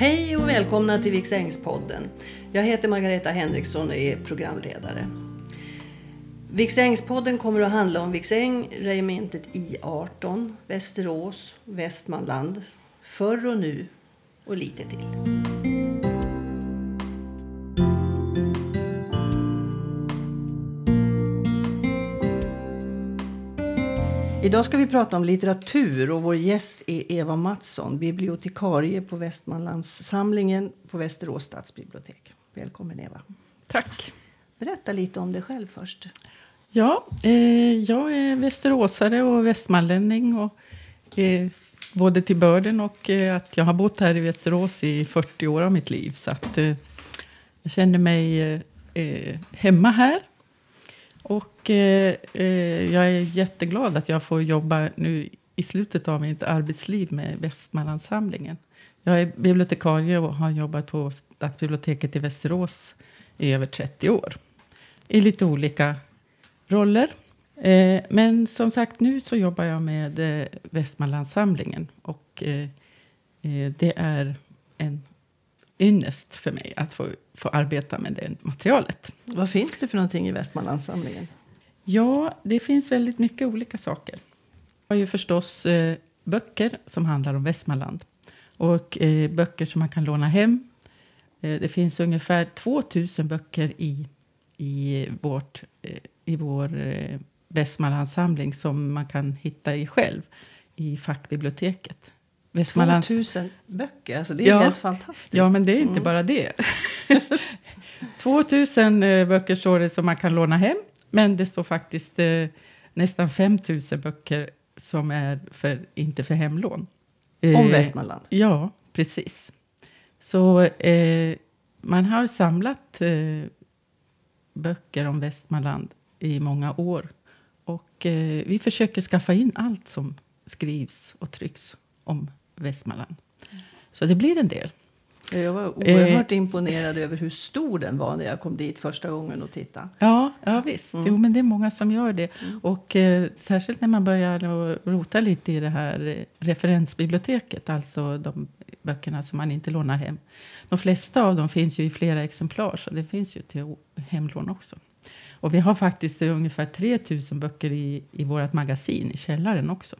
Hej och välkomna till Viksängspodden. Jag heter Margareta Henriksson och är programledare. Viksängspodden kommer att handla om Viksäng, regementet I18, Västerås, Västmanland, förr och nu och lite till. Idag ska vi prata om litteratur och vår gäst är Eva Mattsson, bibliotekarie på Västmanlandssamlingen på Västerås stadsbibliotek. Välkommen Eva. Tack. Berätta lite om dig själv först. Ja, eh, jag är västeråsare och västmanlänning. Och, eh, både till börden och eh, att jag har bott här i Västerås i 40 år av mitt liv. Så att, eh, jag känner mig eh, eh, hemma här. Och eh, eh, jag är jätteglad att jag får jobba nu i slutet av mitt arbetsliv med Västmanlandssamlingen. Jag är bibliotekarie och har jobbat på Stadsbiblioteket i Västerås i över 30 år. I lite olika roller. Eh, men som sagt, nu så jobbar jag med eh, Västmanlandssamlingen. Och eh, eh det är en ynnest för mig att få, få arbeta med det materialet. Vad finns det för någonting i Västmanlandssamlingen? Ja, det finns väldigt mycket olika saker. Jag har ju förstås eh, böcker som handlar om Västmanland. Och eh, böcker som man kan låna hem. Eh, det finns ungefär 2000 böcker i, i, vårt, eh, i vår eh, Västmanlandssamling som man kan hitta i själv i fackbiblioteket. Västmanlands... 2000 böcker, alltså det är ja, helt fantastiskt. Ja, men det är inte mm. bara det. 2000 eh, böcker står det som man kan låna hem. Men det står faktiskt eh, nästan 5000 böcker som är för, inte för hemlån. Om eh, Västmanland? Ja, precis. Så eh, man har samlat eh, böcker om Västmanland i många år. Och eh, vi försöker skaffa in allt som skrivs och trycks om Västmanland. Så det blir en del. Jag var oerhört eh, imponerad över hur stor den var när jag kom dit första gången och tittade. Ja, ja visst. Mm. Jo, men det är många som gör det. Mm. Och eh, särskilt när man börjar rota lite i det här eh, referensbiblioteket, alltså de böckerna som man inte lånar hem. De flesta av dem finns ju i flera exemplar, så det finns ju till hemlån också. Och vi har faktiskt ungefär 3000 böcker i, i vårt magasin i källaren också.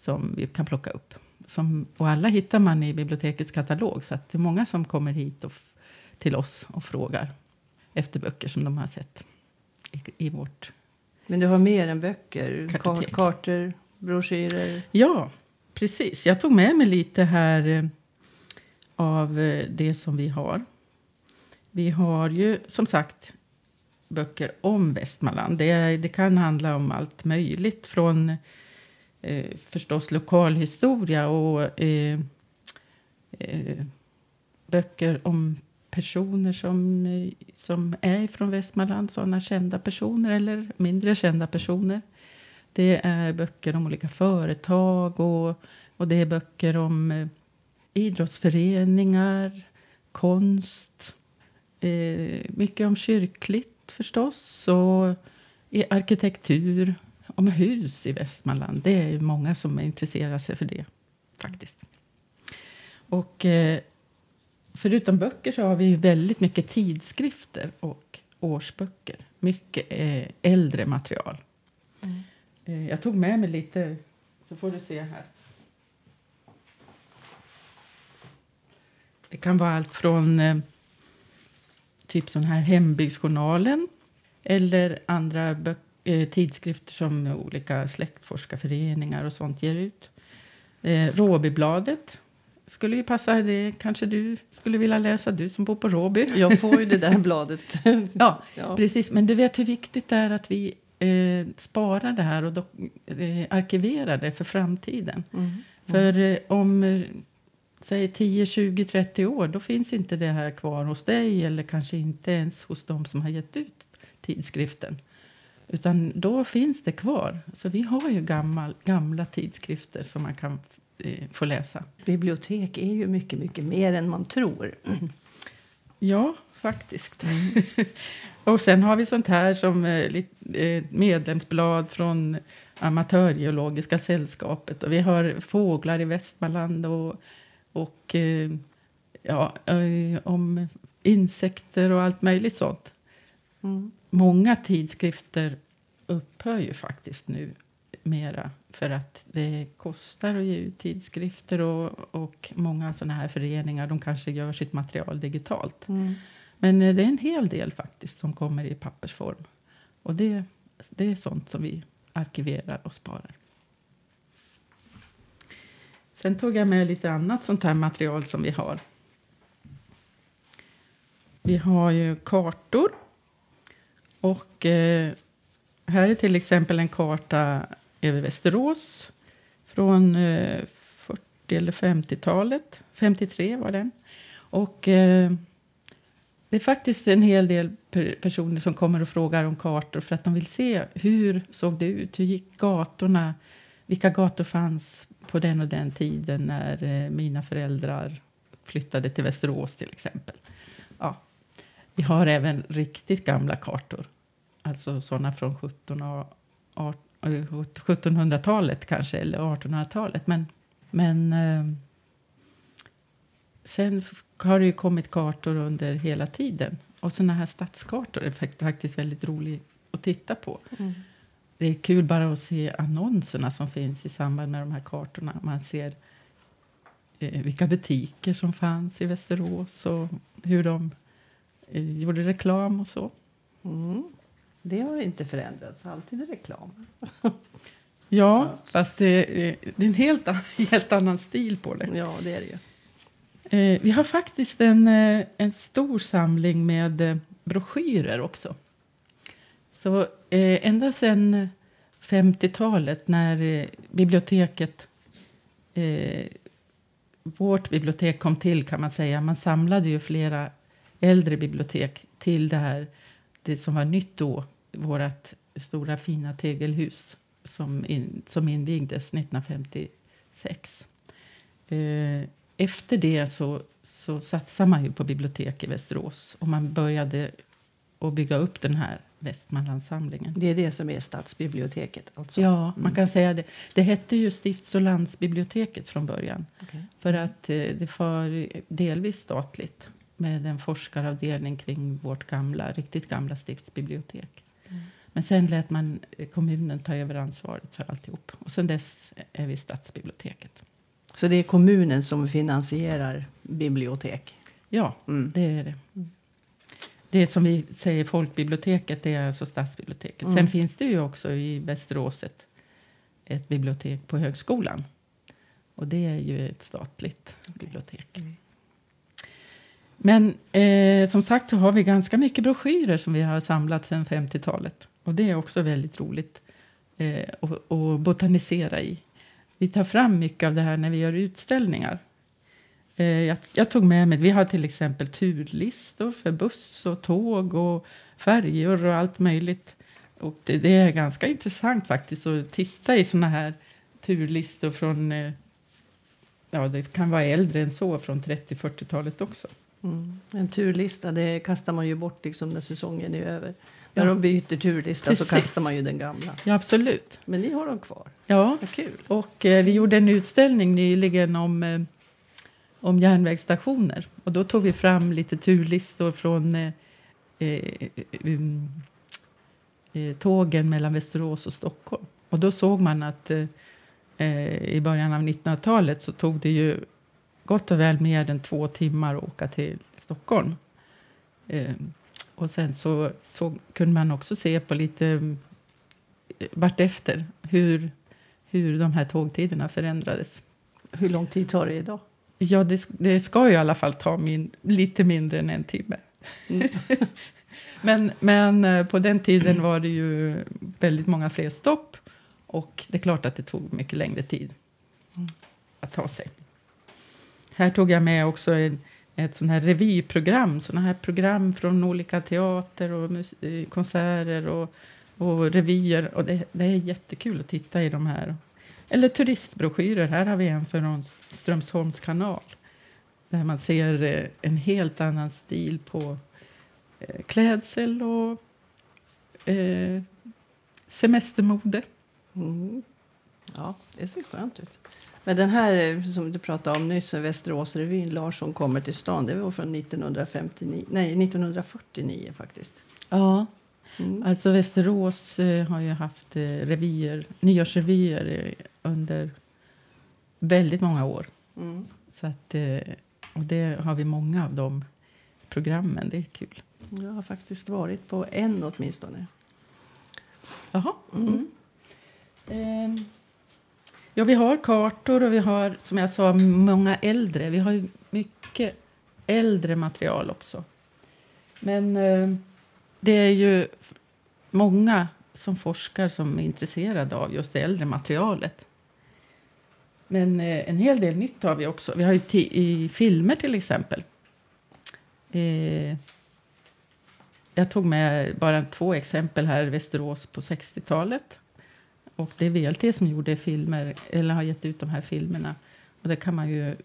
Som vi kan plocka upp. Som, och alla hittar man i bibliotekets katalog. Så det är många som kommer hit och, till oss och frågar efter böcker som de har sett i, i vårt Men du har mer än böcker? Kartotek. Kartor, broschyrer? Ja, precis. Jag tog med mig lite här eh, av eh, det som vi har. Vi har ju som sagt böcker om Västmanland. Det, det kan handla om allt möjligt. Från eh, förstås lokalhistoria och eh, eh, böcker om personer som, eh, som är från Västmanland. Sådana kända personer eller mindre kända personer. Det är böcker om olika företag och, och det är böcker om eh, idrottsföreningar, konst. Eh, mycket om kyrkligt förstås. Och i arkitektur, om hus i Västmanland. Det är många som intresserar sig för det. faktiskt. Och eh, förutom böcker så har vi väldigt mycket tidskrifter och årsböcker. Mycket eh, äldre material. Mm. Eh, jag tog med mig lite, så får du se här. Det kan vara allt från eh, typ sån här Hembygdsjournalen eller andra eh, tidskrifter som olika släktforskarföreningar och sånt ger ut. Eh, Råbybladet skulle ju passa. Det kanske du skulle vilja läsa, du som bor på Råby. Jag får ju det där bladet. ja, ja, precis. Men du vet hur viktigt det är att vi eh, sparar det här och eh, arkiverar det för framtiden. Mm. Mm. För eh, om säg 10, 20, 30 år, då finns inte det här kvar hos dig eller kanske inte ens hos dem som har gett ut tidskriften. Utan då finns det kvar. Så vi har ju gammal, gamla tidskrifter som man kan eh, få läsa. Bibliotek är ju mycket, mycket mer än man tror. Ja, faktiskt. Mm. och sen har vi sånt här som eh, eh, medlemsblad från Amatörgeologiska sällskapet. Och vi har fåglar i Västmanland och och eh, ja, eh, om insekter och allt möjligt sånt. Mm. Många tidskrifter upphör ju faktiskt nu mera för att det kostar att ge ut tidskrifter och, och många sådana här föreningar de kanske gör sitt material digitalt. Mm. Men eh, det är en hel del faktiskt som kommer i pappersform. Och det, det är sånt som vi arkiverar och sparar. Sen tog jag med lite annat sånt här material som vi har. Vi har ju kartor. Och eh, här är till exempel en karta över Västerås från eh, 40 eller 50-talet. 53 var den. Och eh, det är faktiskt en hel del per personer som kommer och frågar om kartor för att de vill se hur såg det ut, hur gick gatorna, vilka gator fanns på den och den tiden när eh, mina föräldrar flyttade till Västerås till exempel. Ja. Vi har även riktigt gamla kartor, alltså sådana från 17 och 18 1700-talet kanske, eller 1800-talet. Men, men eh, sen har det ju kommit kartor under hela tiden. Och såna här stadskartor är faktiskt väldigt roligt att titta på. Mm. Det är kul bara att se annonserna som finns i samband med de här kartorna. Man ser eh, vilka butiker som fanns i Västerås och hur de eh, gjorde reklam och så. Mm. Det har inte förändrats. Alltid reklam. Ja, fast det är, det är en helt, helt annan stil på det. Ja, det är det ju. Eh, vi har faktiskt en, eh, en stor samling med eh, broschyrer också. Så eh, ända sedan 50-talet när eh, biblioteket vårt bibliotek kom till kan man säga. Man samlade ju flera äldre bibliotek till det här det som var nytt då, vårt stora fina tegelhus som, in, som invigdes 1956. Eh, efter det så, så satsade man ju på bibliotek i Västerås och man började att bygga upp den här Västmanlandssamlingen. Det är det som är stadsbiblioteket. Alltså. Ja, man kan säga det. Det hette ju Stifts och landsbiblioteket från början. Okej. För att eh, det var delvis statligt med en forskaravdelning kring vårt gamla, riktigt gamla stiftsbibliotek. Men sen lät man kommunen ta över ansvaret för alltihop. Och sen dess är vi stadsbiblioteket. Så det är kommunen som finansierar bibliotek? Ja, Mm. det är det. Det som vi säger folkbiblioteket, det är alltså stadsbiblioteket. Mm. Sen finns det ju också i Västerås ett, ett bibliotek på högskolan. Och det är ju ett statligt bibliotek. Mm. Men eh, som sagt så har vi ganska mycket broschyrer som vi har samlat sedan 50-talet. Och det är också väldigt roligt eh, att, att botanisera i. Vi tar fram mycket av det här när vi gör utställningar. Eh, jag, jag tog med mig, vi har till exempel turlistor för buss och tåg och färjor och allt möjligt. Och det, det är ganska intressant faktiskt att titta i såna här turlistor från, eh, ja det kan vara äldre än så, från 30-40-talet också. Mm. En turlista det kastar man ju bort liksom när säsongen är över. När de byter turlista Precis. så kastar man ju den gamla. Ja, absolut. Men ni har dem kvar. Ja, Vad kul. och eh, vi gjorde en utställning nyligen om, eh, om järnvägsstationer. Och då tog vi fram lite turlistor från eh, eh, um, eh, tågen mellan Västerås och Stockholm. Och då såg man att eh, i början av 1900-talet så tog det ju gott och väl mer än två timmar att åka till Stockholm. Eh, och sen så, så kunde man också se på lite mm, vartefter hur, hur de här tågtiderna förändrades. Hur lång tid tar det idag? Ja, det, det ska ju i alla fall ta min, lite mindre än en timme. Mm. men, men eh, på den tiden var det ju väldigt många fler stopp och det är klart att det tog mycket längre tid Mm. att ta sig. Här tog jag med också en, ett sånt här revyprogram, såna här program från olika teater och eh, konserter och, och revyer. Och det, det är jättekul att titta i de här. Eller turistbroschyrer. Här har vi en från Strömsholms kanal. Där man ser eh, en helt annan stil på eh, klädsel och eh, semestermode. Mm. Ja, det ser skönt ut. Men den här eh, som du pratade om nyss, Västeråsrevyn, Larsson kommer till stan, det var från 1959, nej, 1949 faktiskt. Ja, Mm. alltså Västerås eh, har ju haft eh, revyer, nyårsrevyer eh, under väldigt många år. Mm. Så att, och det har vi många av de programmen. Det är kul. Jag har faktiskt varit på en åtminstone. Jaha. Mm. Ehm, ja, vi har kartor och vi har, som jag sa, många äldre. Vi har ju mycket äldre material också. Men eh, det är ju många som forskar som är intresserade av just det äldre materialet. Men eh, en hel del nytt har vi också. Vi har ju i filmer till exempel. Eh, jag tog med bara två exempel här. Västerås på 60-talet. Och det är VLT som gjorde filmer, eller har gett ut de här filmerna. Och det kan man ju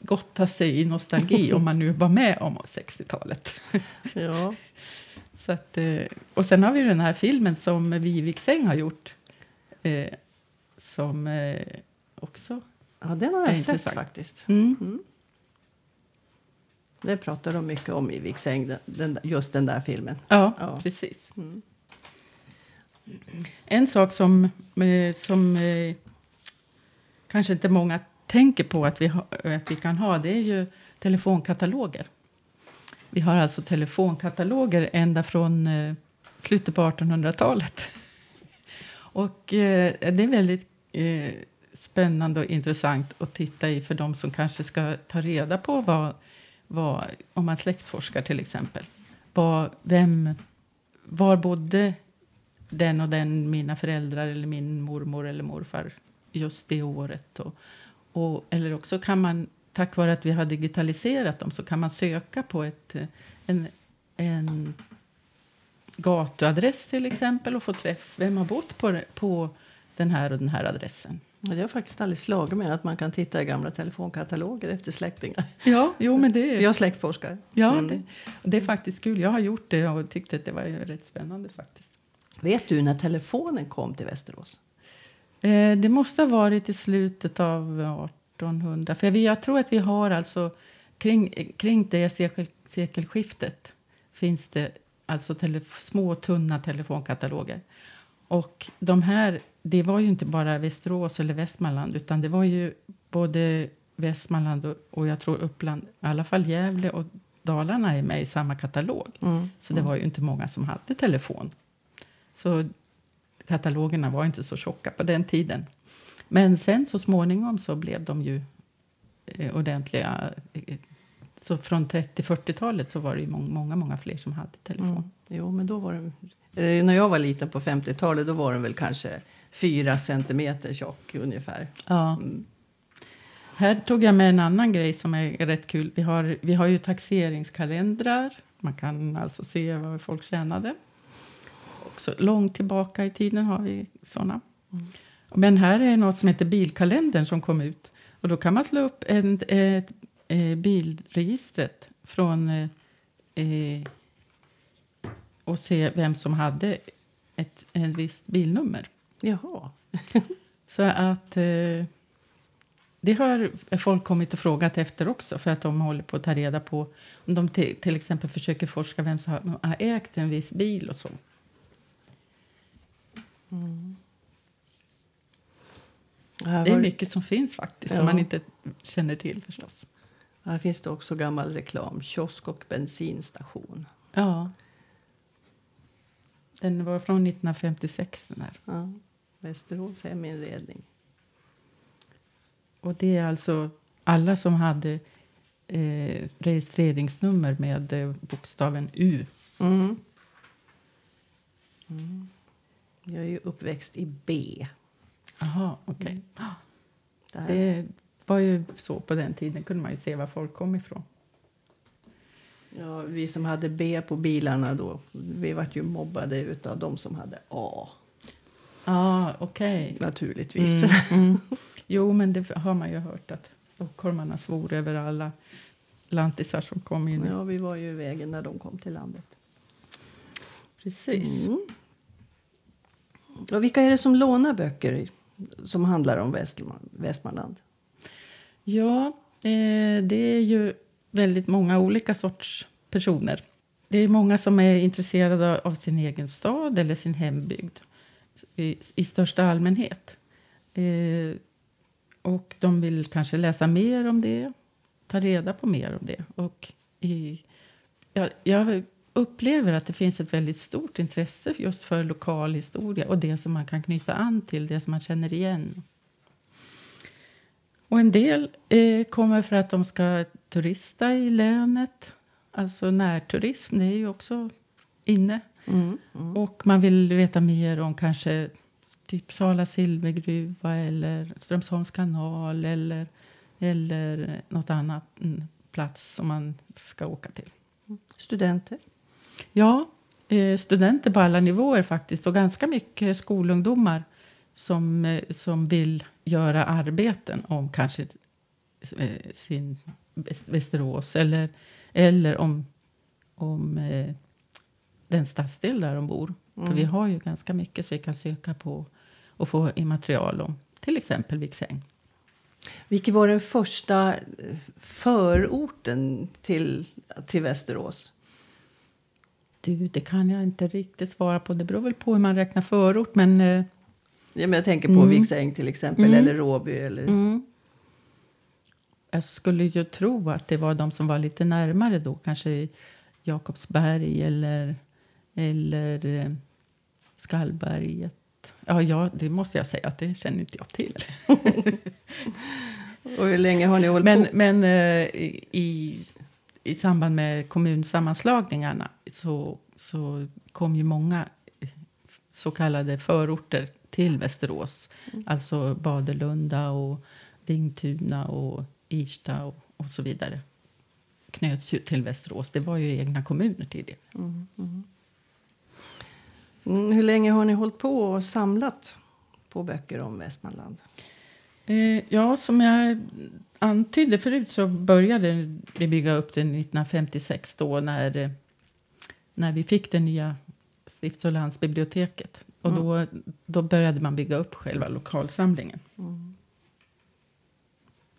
gotta sig i nostalgi om man nu var med om 60-talet. Ja. Så att, eh, och sen har vi den här filmen som Vivek Säng har gjort. Eh, som eh, också... ja, den har jag sett intressant. faktiskt. Mm. Mm. Det pratar de mycket om i Viksäng, den, den, just den där filmen. Ja, Ja. precis. Mm. En sak som, eh, som eh, kanske inte många tänker på att vi, ha, att vi kan ha det är ju telefonkataloger. Vi har alltså telefonkataloger ända från eh, slutet på 1800-talet. Och det är väldigt spännande och intressant att titta i för de som kanske ska ta reda på vad, vad om man släktforskar till exempel. Vad, vem, var bodde den och den, mina föräldrar eller min mormor eller morfar just det året. Och, och, eller också kan man, tack vare att vi har digitaliserat dem, så kan man söka på ett, en, en gatuadress till exempel och få träff. Vem har bott på, på den här och den här adressen? Det har faktiskt aldrig slagit mig att man kan titta i gamla telefonkataloger efter släktingar. Ja, jo men det är, Jag släktforskar. ja, Mm. det, det är faktiskt kul. Jag har gjort det och tyckte att det var rätt spännande faktiskt. Vet du när telefonen kom till Västerås? Eh, det måste ha varit i slutet av 1800. För jag tror att vi har alltså kring, kring det sekel, sekelskiftet finns det alltså tele, små tunna telefonkataloger. Och de här, det var ju inte bara Västerås eller Västmanland utan det var ju både Västmanland och, och jag tror Uppland, i alla fall Gävle och Dalarna är med i samma katalog. Mm. Så det var ju inte många som hade telefon. Så katalogerna var inte så tjocka på den tiden. Men sen så småningom så blev de ju eh, ordentliga. Eh, Så från 30-40-talet så var det många, många, många fler som hade telefon. Mm. Jo, men då var den, eh, när jag var liten på 50-talet då var den väl kanske fyra centimeter tjock ungefär. Ja. Mm. Här tog jag med en annan grej som är rätt kul. Vi har, vi har ju taxeringskalendrar. Man kan alltså se vad folk tjänade. Också långt tillbaka i tiden har vi såna. Mm. Men här är något som heter bilkalendern som kom ut. Och då kan man slå upp en, ett, eh, bilregistret från eh, eh, och se vem som hade ett, ett visst bilnummer. Jaha. Så att eh, det har folk kommit och frågat efter också för att de håller på att ta reda på om de till, exempel försöker forska vem som har, har ägt en viss bil och så. Här, Det är mycket som finns faktiskt Ja. som man inte känner till förstås. här finns det också gammal reklam. Kiosk och bensinstation. Ja. Den var från 1956 den här. Ja. Västerås heminredning. Och det är alltså alla som hade eh, registreringsnummer med eh, bokstaven U. Mm. Mm. Jag är ju uppväxt i B. Jaha, okej. Där. Det var ju så på den tiden kunde man ju se var folk kom ifrån. Ja, vi som hade B på bilarna då, vi vart ju mobbade av de som hade A. Ja, okej. Naturligtvis. Mm, mm. Jo, men det har man ju hört att stockholmarna svor över alla lantisar som kom in. Ja, vi var ju i vägen när de kom till landet. Precis. Mm. Och vilka är det som lånar böcker som handlar om Västman, Västmanland? Ja, eh, det är ju väldigt många olika sorts personer. Det är många som är intresserade av sin egen stad eller sin hembygd i, i största allmänhet. Eh, och de vill kanske läsa mer om det, ta reda på mer om det. Och i, ja, jag upplever att det finns ett väldigt stort intresse just för lokal historia och det som man kan knyta an till, det som man känner igen. Och en del eh, kommer för att de ska turista i länet. Alltså närturism, det är ju också inne. Mm, mm. Och man vill veta mer om kanske typ Sala silvergruva eller Strömsholms kanal eller, eller något annat mm, plats som man ska åka till. Studenter? Ja, eh, studenter på alla nivåer faktiskt och ganska mycket skolungdomar som, eh, som vill göra arbeten om kanske eh, sin Västerås eller, eller om, om den stadsdel där de bor. Mm. För vi har ju ganska mycket så vi kan söka på och få immaterial om till exempel Viksäng. Vilken var den första förorten till, till Västerås? Du, det kan jag inte riktigt svara på. Det beror väl på hur man räknar förort. Men, eh, ja, men jag tänker på mm. Viksäng till exempel, mm. eller Råby. Eller... Mm. Jag skulle ju tro att det var de som var lite närmare då. Kanske Jakobsberg eller, eller eh, Skallberget. Ja, ja, det måste jag säga att det känner inte jag till. Och hur länge har ni hållit men, på? Men eh, i, i samband med kommunsammanslagningarna så, så kom ju många så kallade förorter till Västerås. Mm. Alltså Badelunda och Dingtuna och Irsta och, och så vidare knöts ju till Västerås. Det var ju egna kommuner tidigare. Mm, mm. Mm, hur länge har ni hållit på och samlat på böcker om Västmanland? Eh, ja, som jag antydde förut så började vi bygga upp det 1956 då när, när vi fick det nya stifts och landsbiblioteket. Och mm. då, då började man bygga upp själva lokalsamlingen. Mm.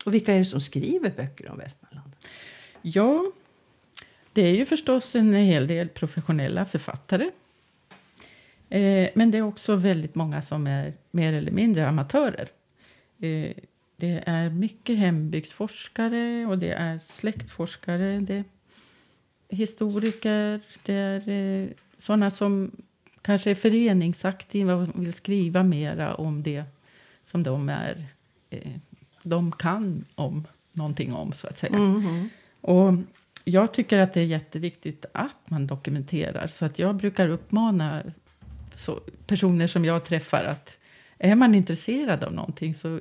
Och vilka är det som skriver böcker om Västmanland? Ja, det är ju förstås en hel del professionella författare Eh, men det är också väldigt många som är mer eller mindre amatörer. Eh, det är mycket hembygdsforskare och det är släktforskare. Det är historiker, det är eh, sådana som kanske är föreningsaktiva och vill skriva mera om det som de är eh, de kan om någonting om, så att säga. Mm. Och jag tycker att det är jätteviktigt att man dokumenterar. Så att jag brukar uppmana personer som jag träffar att är man intresserad av någonting så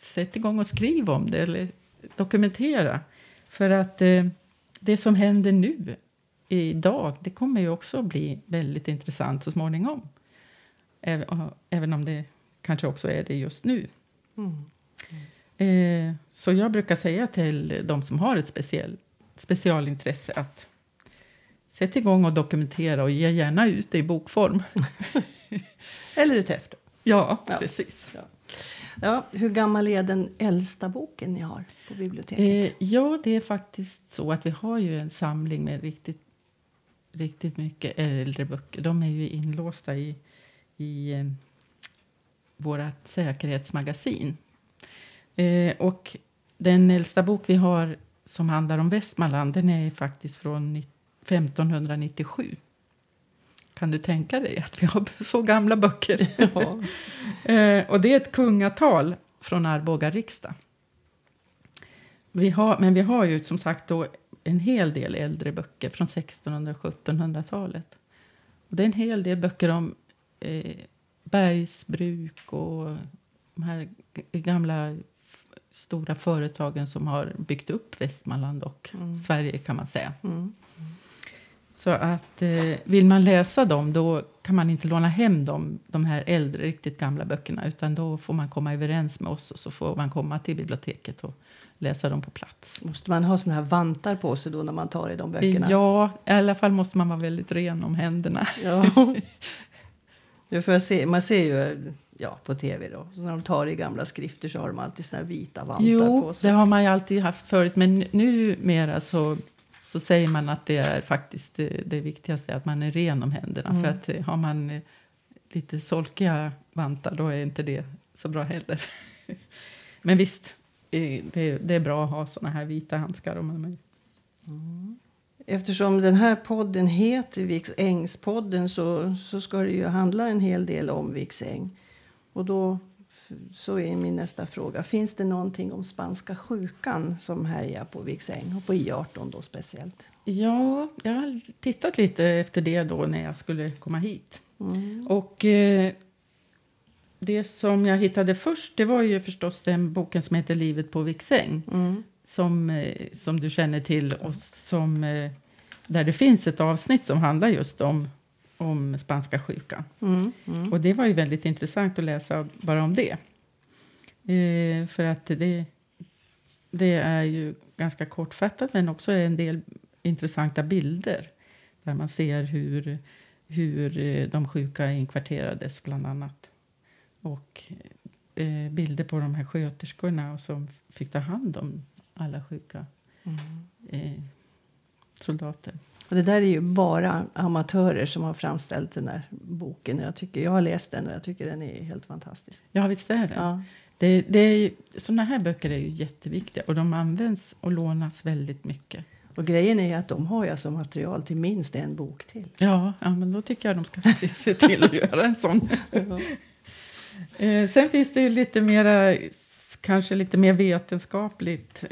sätt igång och skriv om det eller dokumentera. För att eh, det som händer nu, idag, det kommer ju också bli väldigt intressant så småningom. Även, även om det kanske också är det just nu. Mm. Mm. Eh, så jag brukar säga till de som har ett speciell, specialintresse att Sätt igång och dokumentera och ge gärna ut det i bokform. Eller ett häfte. Ja, ja. precis. Ja. Ja, hur gammal är den äldsta boken ni har på biblioteket? Eh, ja, det är faktiskt så att vi har ju en samling med riktigt, riktigt mycket äldre böcker. De är ju inlåsta i, i eh, vårt säkerhetsmagasin. Eh, och den äldsta bok vi har som handlar om Västmanland den är faktiskt från 1597. Kan du tänka dig att vi har så gamla böcker? Ja. eh, och det är ett kungatal från Arboga riksdag. Vi har, men vi har ju som sagt då en hel del äldre böcker från 1600 1700-talet. Och det är en hel del böcker om eh, bergsbruk och de här gamla stora företagen som har byggt upp Västmanland och mm. Sverige kan man säga. Mm. Så att eh, vill man läsa dem då kan man inte låna hem dem, de här äldre, riktigt gamla böckerna. Utan då får man komma överens med oss och så får man komma till biblioteket och läsa dem på plats. Måste man ha såna här vantar på sig då när man tar i de böckerna? Ja, i alla fall måste man vara väldigt ren om händerna. Ja. ja för se, man ser ju ja, på tv. Då. Så när de tar i gamla skrifter så har de alltid såna här vita vantar Jo, på sig. det har man ju alltid haft förut. Men numera så, så säger man att det är faktiskt det, det viktigaste, att man är ren om händerna. Mm. För att eh, har man eh, lite solkiga vantar då är inte det så bra heller. men visst, eh, det, det är bra att ha såna här vita handskar. Om man, Eftersom den här podden heter Viks Ängs-podden så, så ska det ju handla en hel del om Viks Äng. Och då så är min nästa fråga, finns det någonting om spanska sjukan som härjar på Viks Äng och på I18 då speciellt? Ja, jag har tittat lite efter det då när jag skulle komma hit. Mm. Och eh, det som jag hittade först det var ju förstås den boken som heter Livet på Viksäng. Mm. Som, eh, som du känner till och som, eh, där det finns ett avsnitt som handlar just om, om spanska sjukan. Mm. Mm. Och det var ju väldigt intressant att läsa bara om det. Eh, för att det, det är ju ganska kortfattat men också en del intressanta bilder. Där man ser hur, hur eh, de sjuka inkvarterades bland annat. Och eh, bilder på de här sköterskorna som fick ta hand om alla sjuka Mm. eh, soldater. Och det där är ju bara amatörer som har framställt den här boken. Jag, tycker, jag har läst den och jag tycker den är helt fantastisk. Ja, visst är det. Ja. det, det är, såna här böcker är ju jätteviktiga och de används och lånas väldigt mycket. Och grejen är att de har ju alltså material till minst en bok till. Ja, ja men då tycker jag de ska se, se till att göra en sån. Eh, sen finns det ju lite mera, kanske lite mer vetenskapligt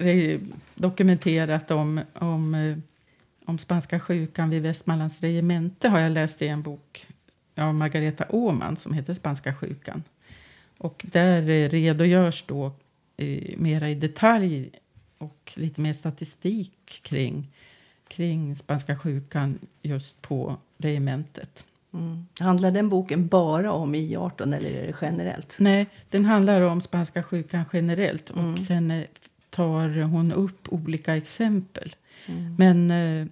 eh, dokumenterat om, om, eh, om spanska sjukan vid Västmanlands regemente har jag läst i en bok av Margareta Åman som heter Spanska sjukan. Och där eh, redogörs då eh, mera i detalj och lite mer statistik kring, kring spanska sjukan just på regementet. Mm. Handlar den boken bara om I18 eller är det generellt? Nej, den handlar om spanska sjukan generellt Mm. och sen eh, tar hon upp olika exempel. Mm. Men eh,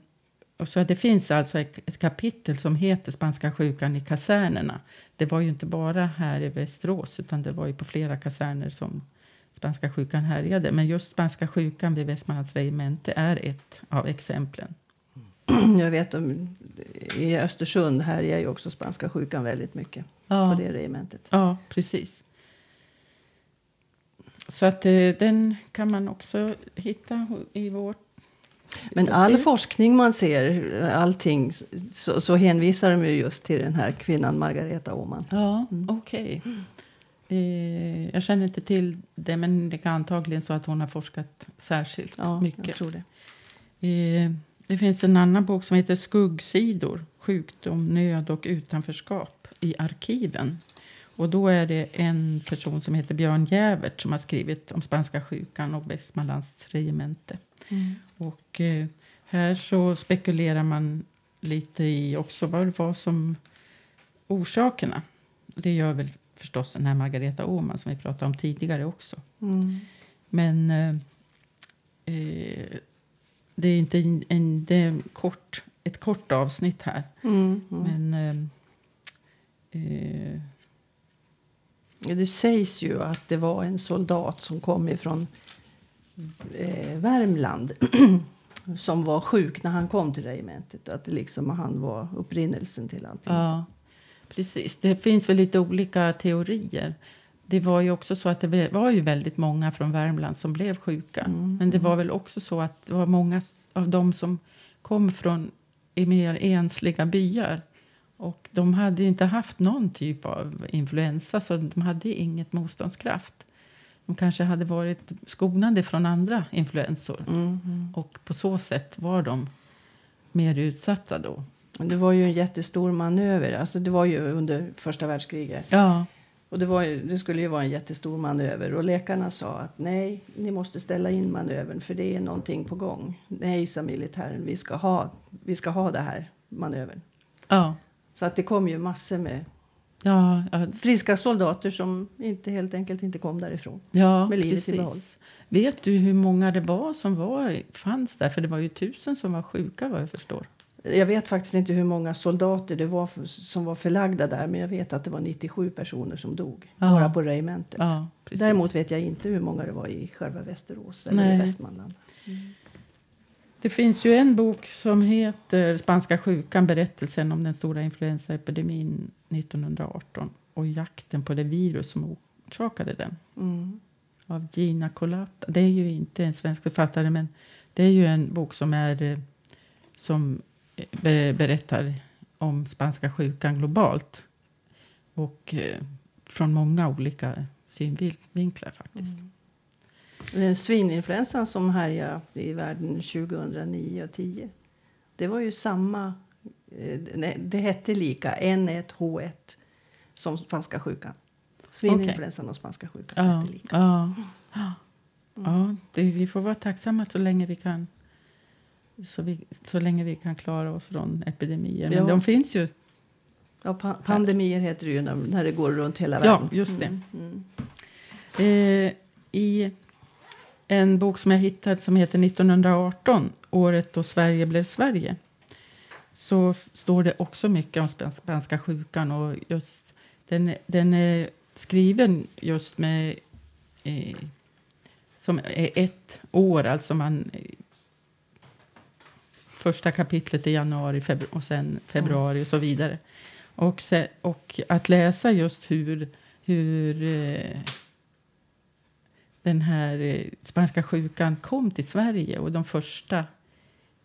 och så det finns alltså ett, kapitel som heter Spanska sjukan i kasernerna. Det var ju inte bara här i Västerås utan det var ju på flera kaserner som spanska sjukan härjade. Men just spanska sjukan vid Västmanlands regemente är ett av exemplen. Jag vet om, i Östersund här är ju också spanska sjukan väldigt mycket Ja. på det regementet. Ja, precis. Så att eh, den kan man också hitta i vårt... Men all forskning man ser, allting, så, så hänvisar de ju just till den här kvinnan Margareta Åman. Ja, okej. Eh, jag känner inte till det, men det är antagligen så att hon har forskat särskilt Ja, jag mycket. tror det. Eh, det finns en annan bok som heter Skuggsidor, sjukdom, nöd och utanförskap i arkiven. Och då är det en person som heter Björn Jävert som har skrivit om spanska sjukan och Västmanlands regemente. Och eh, här så spekulerar man lite i också vad det var som orsakerna. Det gör väl förstås den här Margareta Åhman som vi pratade om tidigare också. Mm. Men eh, eh, det är inte en, en, det är en kort, ett kort avsnitt här. Mm. Mm. Men eh, eh, Det sägs ju att det var en soldat som kom ifrån eh, Värmland som var sjuk när han kom till regementet. Att det liksom, han var upprinnelsen till allting. ja, precis. Det finns väl lite olika teorier. Det var ju också så att det var ju väldigt många från Värmland som blev sjuka. Mm. Men det var väl också så att det var många av dem som kom från i mer ensliga byar. Och de hade inte haft någon typ av influensa så de hade inget motståndskraft. De kanske hade varit skonade från andra influensor. Mm. Och på så sätt var de mer utsatta då. Det var ju en jättestor manöver. Alltså det var ju under första världskriget. Ja, Och det, var ju, det skulle ju vara en jättestor manöver. Och läkarna sa att nej, ni måste ställa in manövern för det är någonting på gång. Nej, sa militären, vi ska ha, vi ska ha det här manövern. ja, Så att det kom ju massor med ja, ja, friska soldater som inte, helt enkelt inte kom därifrån. ja Med livet i behåll. precis. Vet du hur många det var som var, fanns där? För det var ju tusen som var sjuka vad jag förstår. Jag vet faktiskt inte hur många soldater det var för, som var förlagda där men jag vet att det var 97 personer som dog Ja. bara på regementet. Ja, precis. Däremot vet jag inte hur många det var i själva Västerås eller Nej. i Västmanland. Det finns ju en bok som heter Spanska sjukan, berättelsen om den stora influensaepidemin 1918 och jakten på det virus som orsakade den. Mm. Av Gina Colata. Det är ju inte en svensk författare men det är ju en bok som, är, eh, som eh, ber- berättar om spanska sjukan globalt. Och eh, från många olika synvinklar faktiskt. Den svininfluensan som härjade i världen 2009 och 10 det var ju samma... eh, Det hette lika, N1H1, som spanska sjukan. Svininfluensan och spanska sjukan Ja, hette lika. ja. ja det, vi får vara tacksamma så länge vi kan så, vi, så länge vi kan klara oss från epidemier. Men Ja. de finns ju. Ja, pa pandemier heter det ju när, när det går runt hela Ja, världen. just det. Mm, mm. Eh, I en bok som jag hittade som heter 1918, året då Sverige blev Sverige så står det också mycket om spanska sjukan. Och just, den, den är skriven just med eh, som är ett år, alltså man eh, första kapitlet i januari febru- och sen februari och så vidare. Och, se, och att läsa just hur, hur eh, den här eh, spanska sjukan kom till Sverige och de första,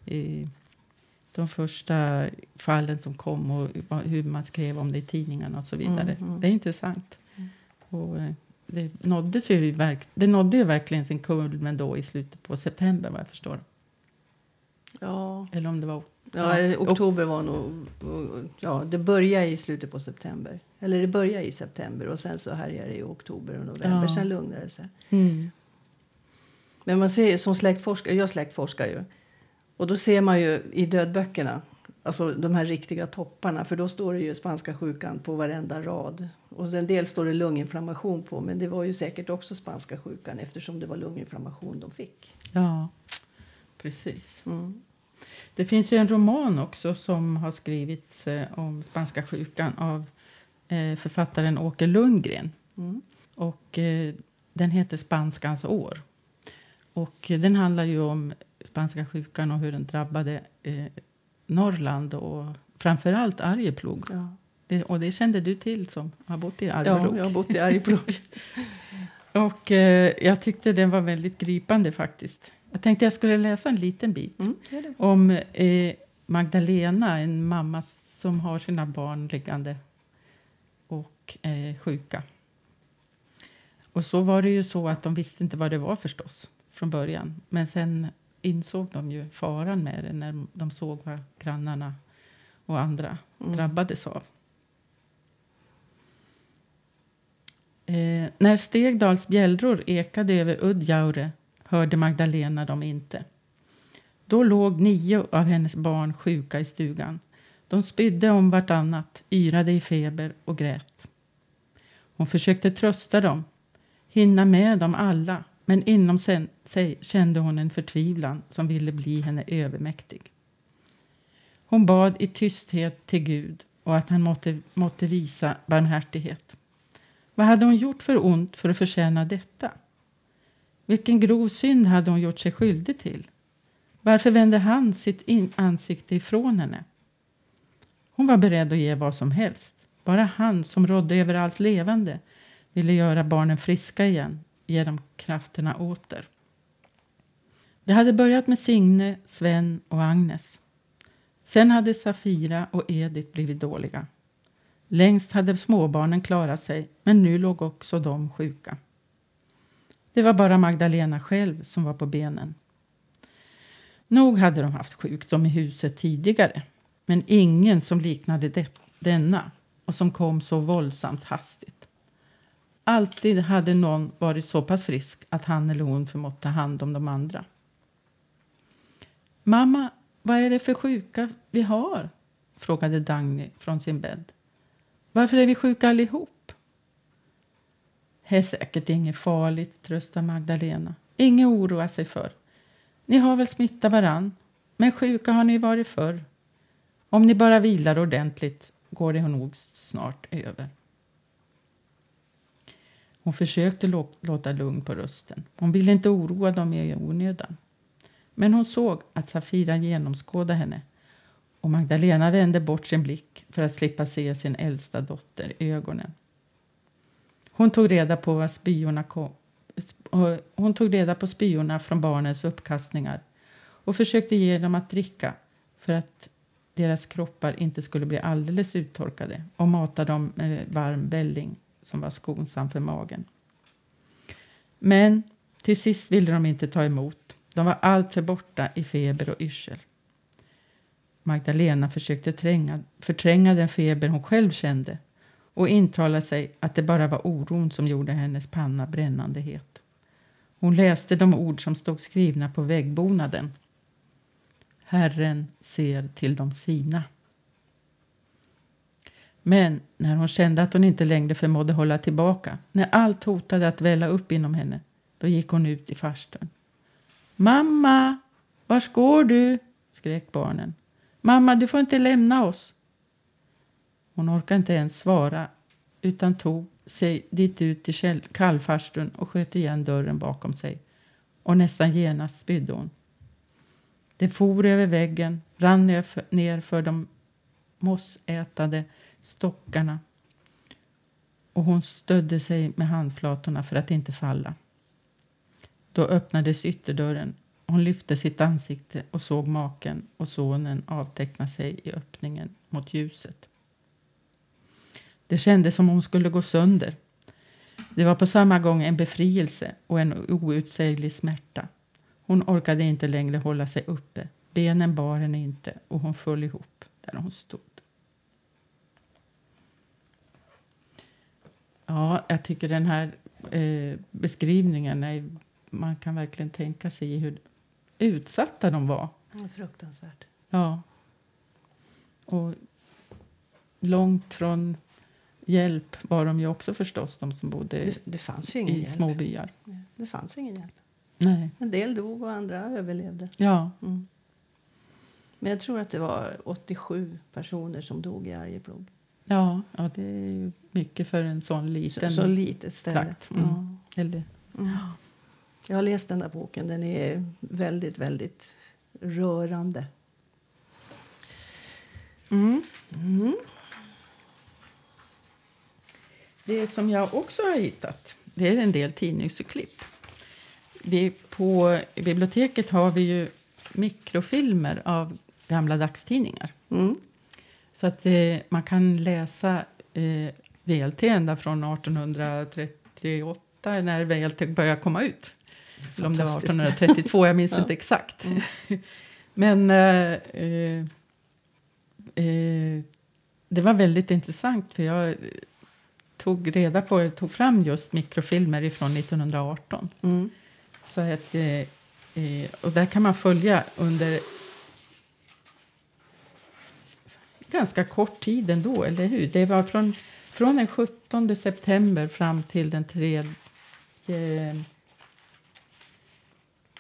eh, de första fallen som kom och hur man skrev om det i tidningarna och så vidare. Mm, mm. Det är intressant. Och, eh, det, nådde ju verk, det nådde ju verkligen sin kulmen då i slutet på september vad jag förstår. Ja, Eller om det var... ja, Ja, oktober var nog... Ja, det började i slutet på september. Eller det började i september och sen så härjade det i oktober och november. Ja. Sen lugnade det sig. Mm. Men man ser som släktforskare, jag släktforskar ju. Och då ser man ju i dödböckerna, alltså de här riktiga topparna, för då står det ju spanska sjukan på varenda rad. Och en del står det lunginflammation på, men det var ju säkert också spanska sjukan eftersom det var lunginflammation de fick. Ja, precis. Mm. Det finns ju en roman också som har skrivits eh, om spanska sjukan av eh, författaren Åke Lundgren. Mm. Och, eh, den heter Spanskans år. Och den handlar ju om spanska sjukan och hur den drabbade eh, Norrland och framförallt Arjeplog. Ja. Det, och det kände du till som har bott i ja, Arjeplog. jag har bott i Arjeplog. Och eh, jag tyckte den var väldigt gripande faktiskt. Jag tänkte jag skulle läsa en liten bit Mm, det. om eh, Magdalena, en mamma som har sina barn liggande och eh, sjuka. Och så var det ju så att de visste inte vad det var förstås från början. Men sen insåg de ju faran med det när de såg vad grannarna och andra Mm. drabbades av. Eh, när Stegdals bjällror ekade över Udjaure hörde Magdalena dem inte. Då låg nio av hennes barn sjuka i stugan. De spydde om vartannat, yrade i feber och grät. Hon försökte trösta dem, hinna med dem alla men inom sig kände hon en förtvivlan som ville bli henne övermäktig. Hon bad i tysthet till Gud och att han måtte, måtte visa barmhärtighet. Vad hade hon gjort för ont för att förtjäna detta? Vilken grov synd hade hon gjort sig skyldig till? Varför vände han sitt in ansikte ifrån henne? Hon var beredd att ge vad som helst. Bara han som rådde över allt levande ville göra barnen friska igen, ge dem krafterna åter. Det hade börjat med Signe, Sven och Agnes. Sen hade Safira och Edith blivit dåliga. Längst hade småbarnen klarat sig, men nu låg också de sjuka. Det var bara Magdalena själv som var på benen. Nog hade de haft sjukdom i huset tidigare, men ingen som liknade det, denna och som kom så våldsamt hastigt. Alltid hade någon varit så pass frisk att han eller hon förmått ta hand om de andra. Mamma, vad är det för sjuka vi har? frågade Dagny från sin bädd. Varför är vi sjuka allihop? Det är säkert inget farligt, tröstar Magdalena. Inget oroa sig för. Ni har väl smittat varann, men sjuka har ni varit förr. Om ni bara vilar ordentligt går det nog snart över. Hon försökte låta lugn på rösten. Hon ville inte oroa dem i onödan. Men hon såg att Safira genomskådade henne och Magdalena vände bort sin blick för att slippa se sin äldsta dotter i ögonen. Hon tog reda på vad spyorna kom, hon tog reda på spyorna från barnens uppkastningar och försökte ge dem att dricka för att deras kroppar inte skulle bli alldeles uttorkade och mata dem med varm välling som var skonsam för magen. Men till sist ville de inte ta emot. De var alltför borta i feber och yrsel. Magdalena försökte tränga, förtränga den feber hon själv kände och intalade sig att det bara var oron som gjorde hennes panna brännande het. Hon läste de ord som stod skrivna på väggbonaden. Herren ser till de sina. Men när hon kände att hon inte längre förmådde hålla tillbaka, när allt hotade att välla upp inom henne, då gick hon ut i farstun. Mamma, var går du? skrek barnen. Mamma, du får inte lämna oss. Hon orkade inte ens svara utan tog sig dit ut till kallfarstun och sköt igen dörren bakom sig. Och nästan genast spydde hon. Det for över väggen, rann ner för de mossätade stockarna och hon stödde sig med handflatorna för att inte falla. Då öppnades ytterdörren. Hon lyfte sitt ansikte och såg maken och sonen avteckna sig i öppningen mot ljuset. Det kändes som om hon skulle gå sönder. Det var på samma gång en befrielse och en outsäglig smärta. Hon orkade inte längre hålla sig uppe. Benen bar henne inte och hon föll ihop där hon stod. Ja, jag tycker den här eh, beskrivningen är, man kan verkligen tänka sig hur utsatta de var. Fruktansvärt. Ja. Och långt från hjälp var de ju också förstås, de som bodde det, det fanns ju ingen i hjälp. små byar. Det fanns ingen hjälp. Nej. En del dog och andra överlevde. Ja. Mm. Men jag tror att det var 87 personer som dog i Arjeplog. Ja, ja det är ju mycket för en sån liten Så, så litet ställe. trakt. Mm. Ja. Eller, Mm. Jag har läst den där boken. Den är väldigt, väldigt rörande. mm. Mm. Det som jag också har hittat det är en del tidningsklipp. Vi, på biblioteket har vi ju mikrofilmer av gamla dagstidningar. Mm. Så att eh, man kan läsa eh, VLT ända från 1838 när VLT började komma ut. Eller om det var Fantastiskt. 1832, jag minns Ja. inte exakt. Men eh, eh, eh, det var väldigt intressant för jag tog reda på, tog fram just mikrofilmer från 1918. Mm. Så att, eh, eh, och där kan man följa under ganska kort tid ändå, eller hur? Det var från, från den 17 september fram till den 3,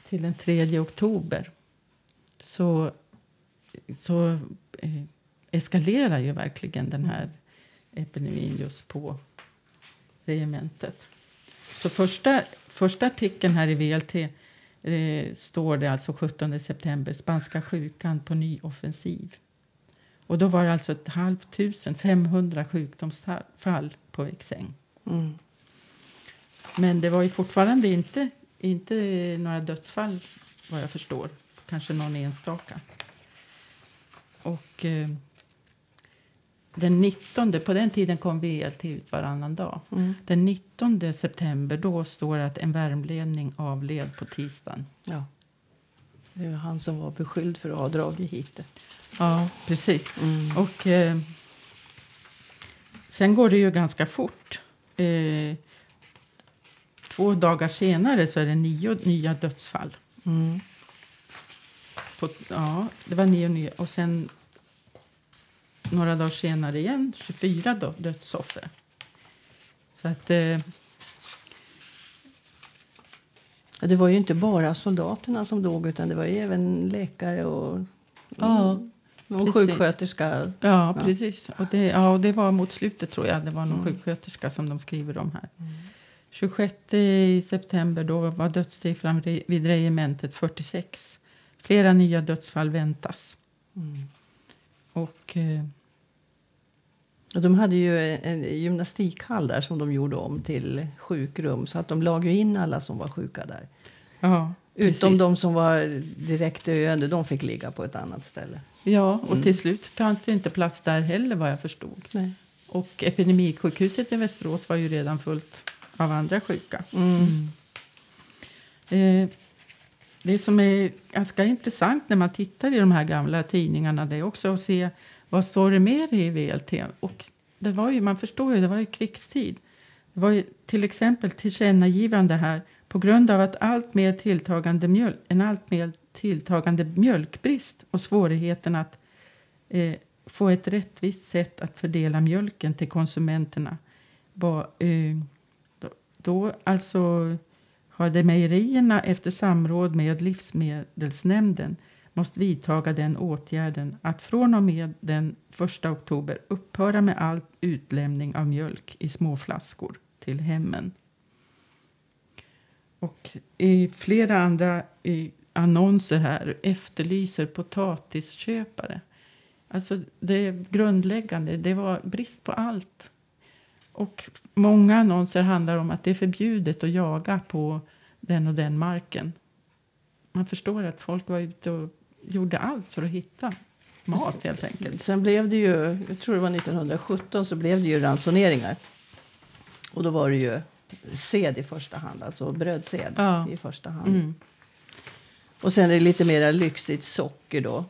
till den 3 oktober. Så, så eh, eskalerar ju verkligen den här epidemin just på regementet. Så första, första artikeln här i VLT eh, står det alltså 17 september, spanska sjukan på ny offensiv. Och då var det alltså ett halvt tusen, 500 sjukdomsfall på Eksäng. Mm. Men det var ju fortfarande inte, inte några dödsfall vad jag förstår. Kanske någon enstaka. Och eh, den 19, på den tiden kom VLT ut varannan dag. Mm. Den 19 september då står det att en värmlänning avled på tisdagen. Ja. Det var han som var beskylld för att ha dragit hit det. Ja, precis. Mm. Och eh, sen går det ju ganska fort. Eh, två dagar senare så är det nio nya dödsfall. Mm. På, ja, det var nio nya. Och sen några dagar senare igen 24 dö- dödsoffer. Så att... Eh, det var ju inte bara soldaterna som dog utan det var även läkare och Ja. Någon Precis. sjuksköterska. Ja, precis. Och det, ja, och det var mot slutet tror jag. Det var någon Mm. sjuksköterska som de skriver om här. 26 i september då var dödssiffran vid regementet 46. Flera nya dödsfall väntas. Mm. Och eh, de hade ju en gymnastikhall där som de gjorde om till sjukrum. Så att de lag ju in alla som var sjuka där. ja, Utom de som var direkt döende, de fick ligga på ett annat ställe. Ja, och Mm. till slut fanns det inte plats där heller vad jag förstod. Nej. Och epidemisjukhuset i Västerås var ju redan fullt av andra sjuka. Mm. Eh, det som är ganska intressant när man tittar i de här gamla tidningarna det är också att se vad står det mer i VLT. Och det var ju, man förstår ju, det var ju krigstid. Det var ju till exempel tillkännagivande här på grund av att allt mer tilltagande mjölk, en allt mer tilltagande mjölkbrist och svårigheten att eh, få ett rättvist sätt att fördela mjölken till konsumenterna. Var, eh, då, då alltså hade mejerierna efter samråd med Livsmedelsnämnden måste vidtaga den åtgärden att från och med den 1 oktober upphöra med all utlämning av mjölk i små flaskor till hemmen. Och i flera andra i annonser här efterlyser potatisköpare. Alltså det grundläggande, det var brist på allt. Och många annonser handlar om att det är förbjudet att jaga på den och den marken. Man förstår att folk var ute och gjorde allt för att hitta mat helt enkelt. Sen blev det ju, jag tror det var 1917, så blev det ju ransoneringar. Och då var det ju sed i första hand, alltså brödsed Ja. i första hand. Mm. Och sen är det lite mer lyxigt socker då.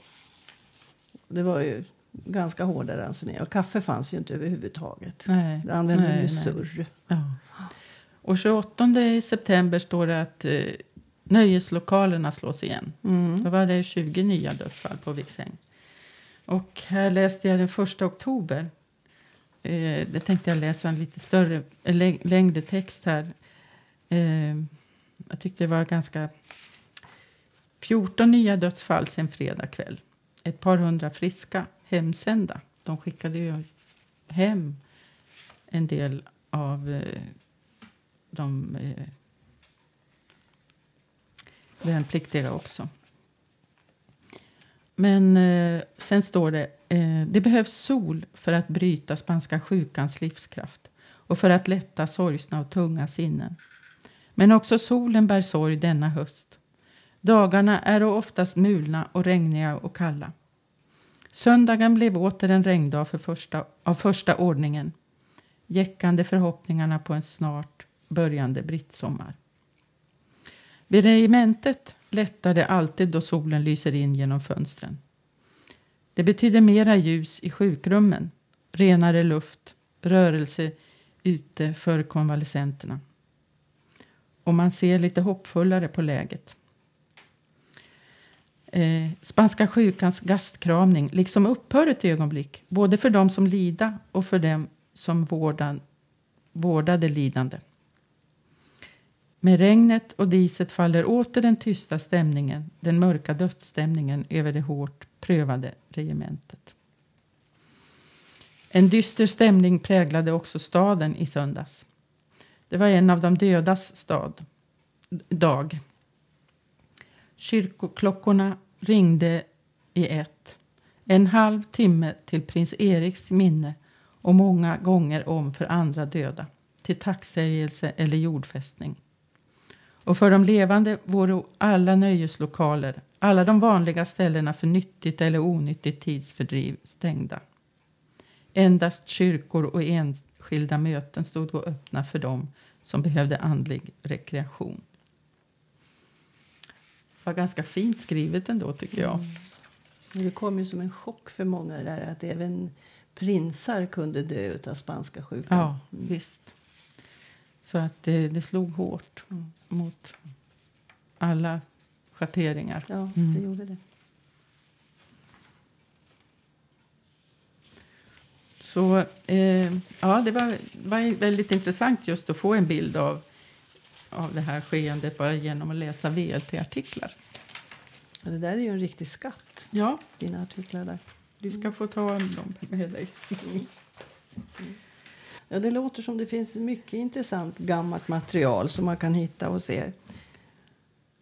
Det var ju ganska hårda ransoneringar. Och kaffe fanns ju inte överhuvudtaget. Nej, Det använde nej, ju surr. Ja. Och 28 september står det att eh, nöjeslokalerna slås igen. Mm. Då var det 20 nya dödsfall på Viksäng. Och här läste jag den 1 oktober. Eh, det tänkte jag läsa en lite större, lä- längre text här. Eh, jag tyckte det var ganska... 14 nya dödsfall sen fredag kväll. Ett par hundra friska hemsända. De skickade ju hem en del av eh, de eh, värnpliktiga också. Men eh, sen står det eh, det behövs sol för att bryta spanska sjukans livskraft och för att lätta sorgsna och tunga sinnen. Men också solen bär sorg denna höst. Dagarna är oftast mulna och regniga och kalla. Söndagen blev åter en regndag för första, av första ordningen jäckande förhoppningarna på en snart börjande brittsommar. Vid regementet lättar det alltid då solen lyser in genom fönstren. Det betyder mera ljus i sjukrummen, renare luft, rörelse ute för konvalescenterna. Och man ser lite hoppfullare på läget. Eh, spanska sjukans gastkramning liksom upphör ett ögonblick, både för dem som lida och för dem som vårdan, vårdade lidande. Med regnet och diset faller åter den tysta stämningen, den mörka dödsstämningen över det hårt prövade regementet. En dyster stämning präglade också staden i söndags. Det var en av de dödas stad, dag. Kyrkoklockorna ringde i ett. En halv timme till prins Eriks minne och många gånger om för andra döda, till tacksägelse eller jordfästning. Och för de levande vore alla nöjeslokaler, alla de vanliga ställena för nyttigt eller onyttigt tidsfördriv stängda. Endast kyrkor och enskilda möten stod då öppna för dem som behövde andlig rekreation. Det var ganska fint skrivet ändå tycker jag. Det kom ju som en chock för många där att även prinsar kunde dö av spanska sjukan. Ja, visst. Så att det, det slog hårt Mm. Mot alla schatteringar. Ja, Mm. det gjorde det. Så eh, ja, det var, var väldigt intressant just att få en bild av, av det här skeendet bara genom att läsa VLT-artiklar. Ja, det där är ju en riktig skatt, Ja, dina artiklar där. Du ska få ta dem med dig. Ja, det låter som det finns mycket intressant gammalt material som man kan hitta och se.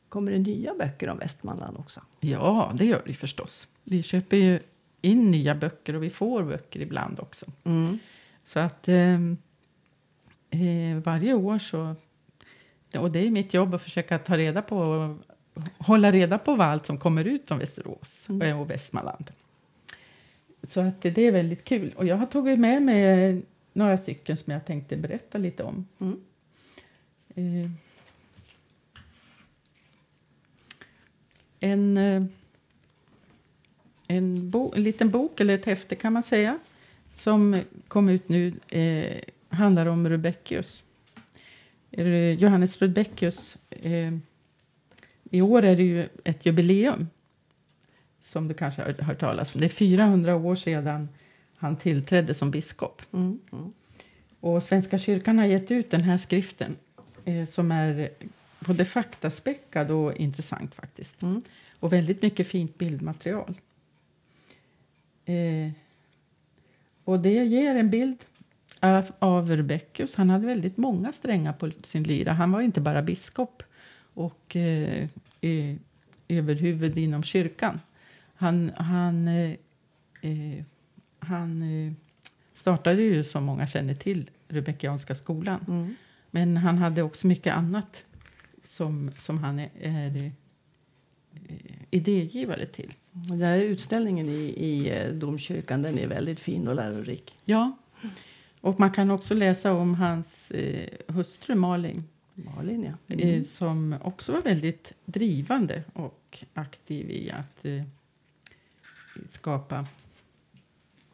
Kommer det nya böcker om Västmanland också? Ja, det gör det förstås. Vi köper ju in nya böcker och vi får böcker ibland också. Mm. Så att eh, eh, varje år så... Och det är mitt jobb att försöka ta reda på hålla reda på vad allt som kommer ut om Västerås mm. och Västmanland. Så att det är väldigt kul. Och jag har tagit med mig några stycken som jag tänkte berätta lite om. Mm. Eh, en, eh, en, bo, en liten bok, eller ett häfte kan man säga, som kom ut nu eh, handlar om Rudbeckius. Johannes Rudbeckius. Eh, I år är det ju ett jubileum som du kanske har hört talas om. Det är 400 år sedan han tillträdde som biskop. Mm. Mm. Och Svenska kyrkan har gett ut den här skriften eh, som är både faktaspäckad och intressant faktiskt. Mm. Och väldigt mycket fint bildmaterial. Eh, och det ger en bild av, av Rebeckus. Han hade väldigt många strängar på sin lyra. Han var inte bara biskop och eh, överhuvud inom kyrkan. Han, han, eh, eh, han eh, startade ju, som många känner till, Rebeckianska skolan. Mm. Men han hade också mycket annat som, som han är, är eh, idégivare till. Den där utställningen i, i eh, domkyrkan den är väldigt fin och lärorik. Ja, och man kan också läsa om hans eh, hustru Malin. Malin ja. Mm. Eh, som också var väldigt drivande och aktiv i att eh, skapa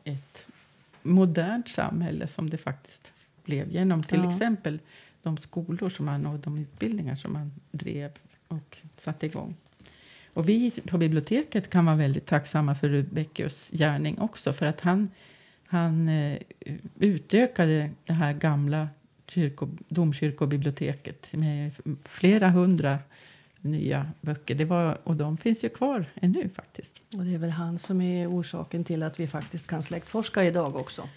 ett modernt samhälle som det faktiskt blev genom till ja. exempel de skolor som man, och de utbildningar som man drev och satte igång. Och vi på biblioteket kan vara väldigt tacksamma för Rudbeckius gärning också för att han, han eh, utökade det här gamla kyrko, domkyrkobiblioteket med flera hundra nya böcker. Det var, och de finns ju kvar ännu faktiskt. Och det är väl han som är orsaken till att vi faktiskt kan släktforska idag också.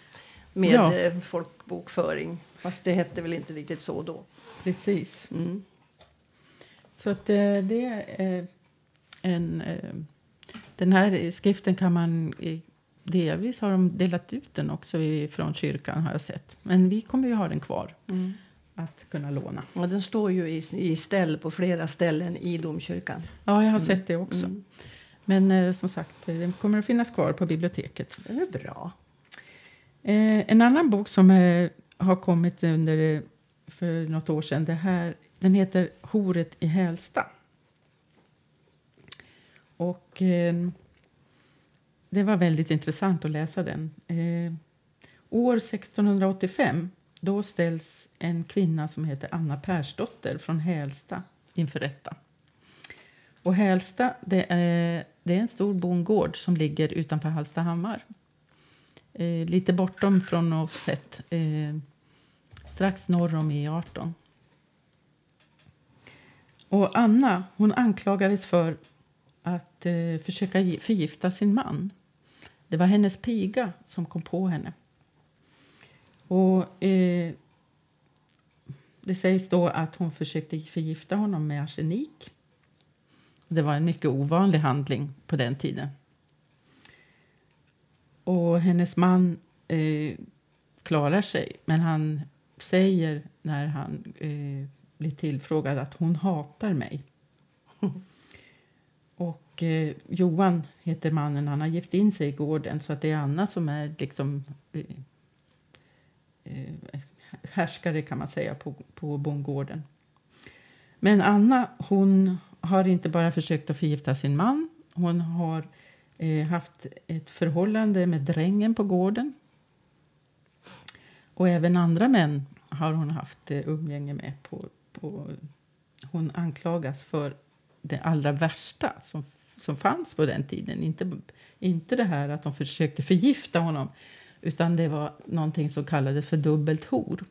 Med ja. Eh, folkbokföring. Fast det hette väl inte riktigt så då. Precis. Mm. Så att det, eh, det är en... Eh, den här skriften kan man... Delvis har de delat ut den också från kyrkan har jag sett. Men vi kommer ju ha den kvar. Mm att kunna låna. Ja, den står ju i, i ställ på flera ställen i domkyrkan. Ja, jag har mm. sett det också. Mm. Men eh, som sagt, eh, den kommer att finnas kvar på biblioteket. Det är bra. Eh, en annan bok som är, har kommit under eh, för något år sedan, det här, den heter Horet i Hälsta. Och eh, det var väldigt intressant att läsa den. Eh, år 1685 då ställs en kvinna som heter Anna Persdotter från Hälsta inför rätta. Och Hälsta det är, det är en stor bondgård som ligger utanför Hallstahammar. Eh, lite bortom från oss sett, eh, strax norr om E18. Och Anna hon anklagades för att eh, försöka förgifta sin man. Det var hennes piga som kom på henne. Och, eh, det sägs då att hon försökte förgifta honom med arsenik. Det var en mycket ovanlig handling på den tiden. Och hennes man eh, klarar sig, men han säger när han eh, blir tillfrågad att hon hatar mig. och eh, Johan heter mannen, han har gift in sig i gården så att det är Anna som är liksom eh, Eh, härskare kan man säga på, på bondgården. Men Anna hon har inte bara försökt att förgifta sin man. Hon har eh, haft ett förhållande med drängen på gården. Och även andra män har hon haft eh, umgänge med. På, på, hon anklagas för det allra värsta som, som fanns på den tiden. Inte, inte det här att de försökte förgifta honom utan det var någonting som kallades för dubbelt hor.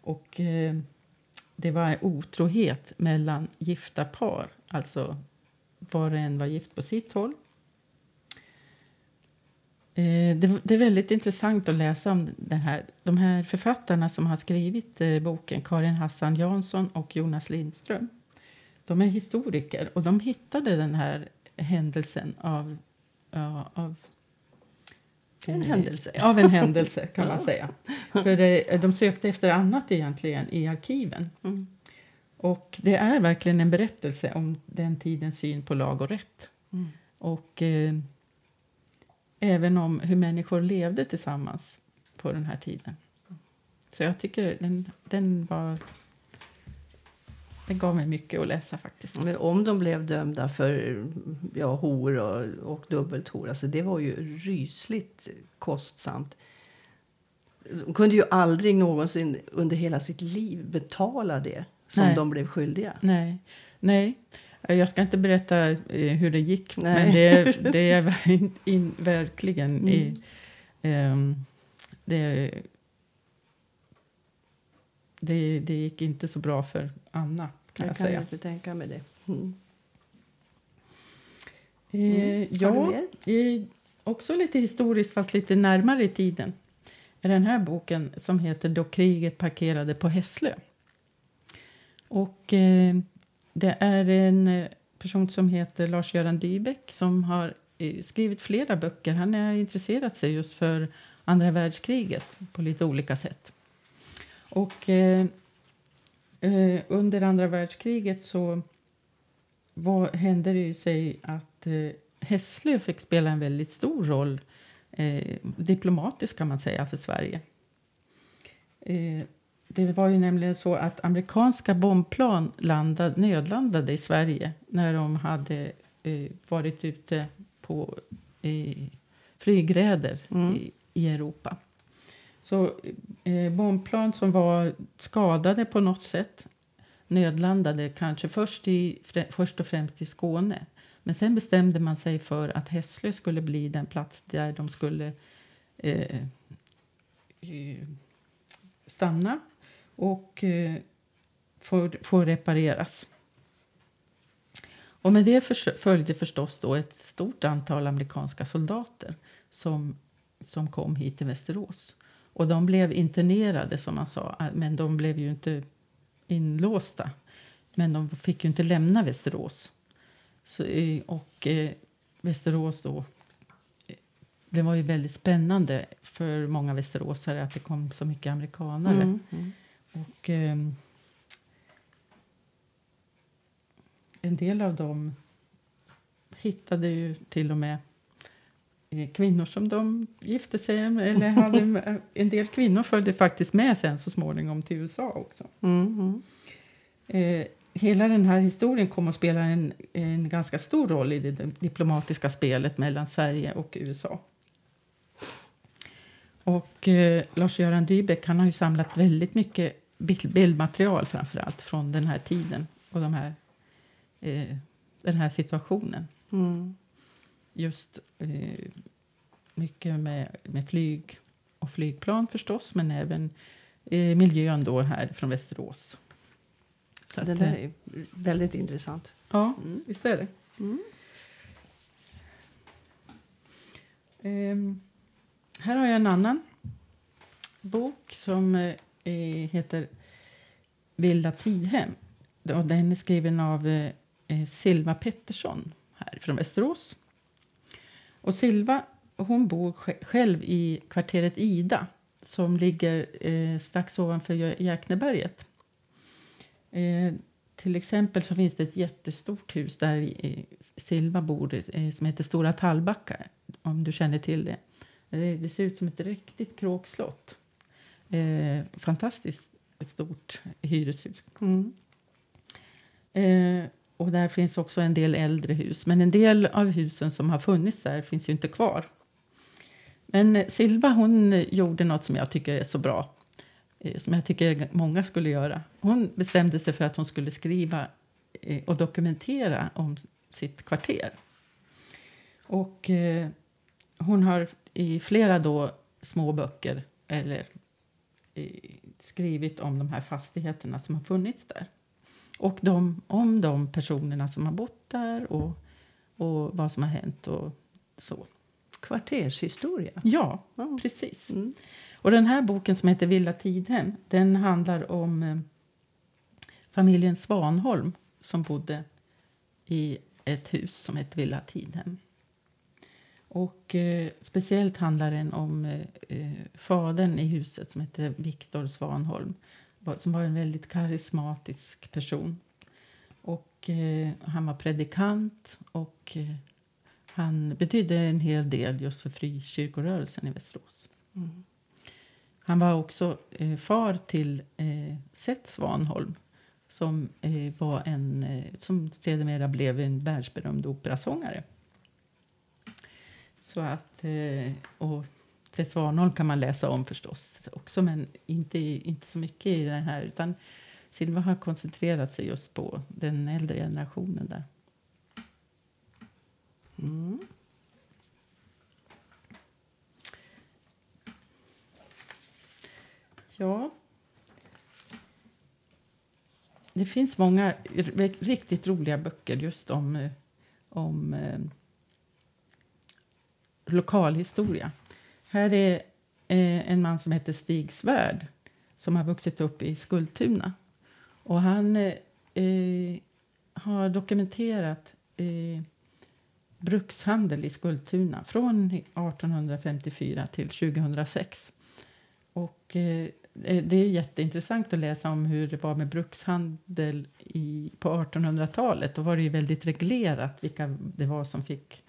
Och eh, det var otrohet mellan gifta par, alltså var och en var gift på sitt håll. Eh, det, det, är väldigt intressant att läsa om den här, de här författarna som har skrivit eh, boken, Karin Hassan Jansson och Jonas Lindström. De är historiker och de hittade den här händelsen av, ja, av en händelse. Av en händelse, kan man säga. För det, de sökte efter annat egentligen i arkiven. Mm. Och det är verkligen en berättelse om den tidens syn på lag och rätt. Mm. Och eh, även om hur människor levde tillsammans på den här tiden. Så jag tycker den, den var... Den gav mig mycket att läsa faktiskt. Men om de blev dömda för ja, hor och, och dubbelt hor, alltså det var ju rysligt kostsamt. De kunde ju aldrig någonsin under hela sitt liv betala det som Nej. de blev skyldiga. Nej. Nej. Jag ska inte berätta eh, hur det gick, Nej. men det, det är in, verkligen... Mm. I, um, det, det, det gick inte så bra för Anna, kan jag, jag kan säga. inte tänka mig det. Mm. Eh, ja, eh, också lite historiskt, fast lite närmare i tiden. är den här boken som heter Då kriget parkerade på Hässlö. Och... Eh, det är en eh, person som heter Lars-Göran Dybeck som har eh, skrivit flera böcker. Han har intresserat sig just för andra världskriget på lite olika sätt. Och eh, eh, under andra världskriget så var, hände det ju sig att eh, Hässlö fick spela en väldigt stor roll eh, diplomatiskt kan man säga för Sverige. Eh, det var ju nämligen så att amerikanska bombplan landade, nödlandade i Sverige när de hade eh, varit ute på eh, flygräder mm. i, i, Europa. Så eh, bombplan som var skadade på något sätt nödlandade kanske först, i, först och främst i Skåne. Men sen bestämde man sig för att Hässlö skulle bli den plats där de skulle eh, eh stanna och eh, få, få repareras. Och med det följde förstås då ett stort antal amerikanska soldater som, som kom hit till Västerås. Och de blev internerade, som man sa, eh, men de blev ju inte inlåsta. Men de fick ju inte lämna Västerås. Så, eh, och eh, Västerås då... Eh, det var ju väldigt spännande för många västeråsare att det kom så mycket amerikanare. Mm, mm. Och eh, en del av dem hittade ju till och med kvinnor som de gifte sig med. Eller hade, en del kvinnor följde faktiskt med sen så småningom till USA också. Mm, Eh, hela den här historien kom att spela en, en ganska stor roll i det diplomatiska spelet mellan Sverige och USA. Och eh, Lars-Göran Dybeck han har ju samlat väldigt mycket bildmaterial framför allt från den här tiden och de här, eh, den här situationen. Mm. Just eh, mycket med, med flyg och flygplan förstås, men även eh, miljön då här från Västerås. Så det där eh, är väldigt intressant. Ja, mm. visst är det. Mm. Um, här har jag en annan bok som eh, heter Vilda Tidhem. Den är skriven av eh, eh, Silva Pettersson här från Västerås. Och Silva hon bor själv i kvarteret Ida som ligger eh, strax ovanför Jäkneberget. Eh, till exempel så finns det ett jättestort hus där eh, Silva bor eh, som heter Stora Tallbacka, om du känner till det. Det, det ser ut som ett riktigt kråkslott. Eh, fantastiskt stort hyreshus. Mm. Och där finns också en del äldre hus. Men en del av husen som har funnits där finns ju inte kvar. Men Silva hon gjorde något som jag tycker är så bra. Eh, som jag tycker många skulle göra. Hon bestämde sig för att hon skulle skriva eh, och dokumentera om sitt kvarter. Och eh, hon har i flera då små böcker eller eh, skrivit om de här fastigheterna som har funnits där. Och de, om de personerna som har bott där och, och vad som har hänt och så. kvartershistoria. Ja, Ja. precis. Mm. Och den här boken som heter Villa Tidhem, den handlar om eh, familjen Svanholm som bodde i ett hus som hette Villa Tidhem. Och eh, speciellt handlar den om eh, eh, fadern i huset som hette Viktor Svanholm. Som var en väldigt karismatisk person. Och eh, han var predikant och eh, han betydde en hel del just för frikyrkorörelsen i Västerås. Mm. Han var också eh, far till eh, Seth Svanholm som eh, var en eh, som sedermera blev en världsberömd operasångare. Så att, eh, och Seth Svanholm kan man läsa om förstås också, men inte, inte så mycket i den här. Utan Silva har koncentrerat sig just på den äldre generationen där. Mm. Ja. Det finns många riktigt roliga böcker just om, eh, om eh, lokalhistoria. Här är eh, en man som heter Stig Svärd som har vuxit upp i Skultuna. Och han eh, eh har dokumenterat eh, brukshandel i Skultuna från 1854 till 2006. Och eh, eh, det är jätteintressant att läsa om hur det var med brukshandel i, på 1800-talet. Då var det ju väldigt reglerat vilka det var som fick,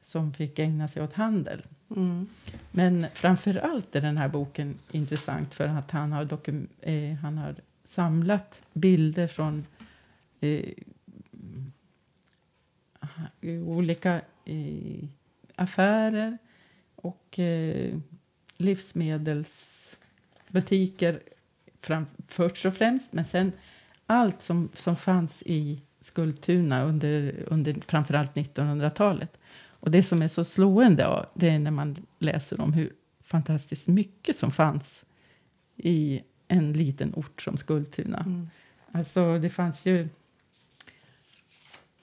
som fick ägna sig åt handel. Mm. Men framför allt är den här boken intressant för att han har, dokum, eh, han har samlat bilder från eh, eh, olika eh, affärer och eh, livsmedelsbutiker fram, först och främst. Men sen allt som, som fanns i Skultuna under, under framförallt 1900-talet. Och det som är så slående det är när man läser om hur fantastiskt mycket som fanns i en liten ort som Skultuna. Mm. Alltså det fanns ju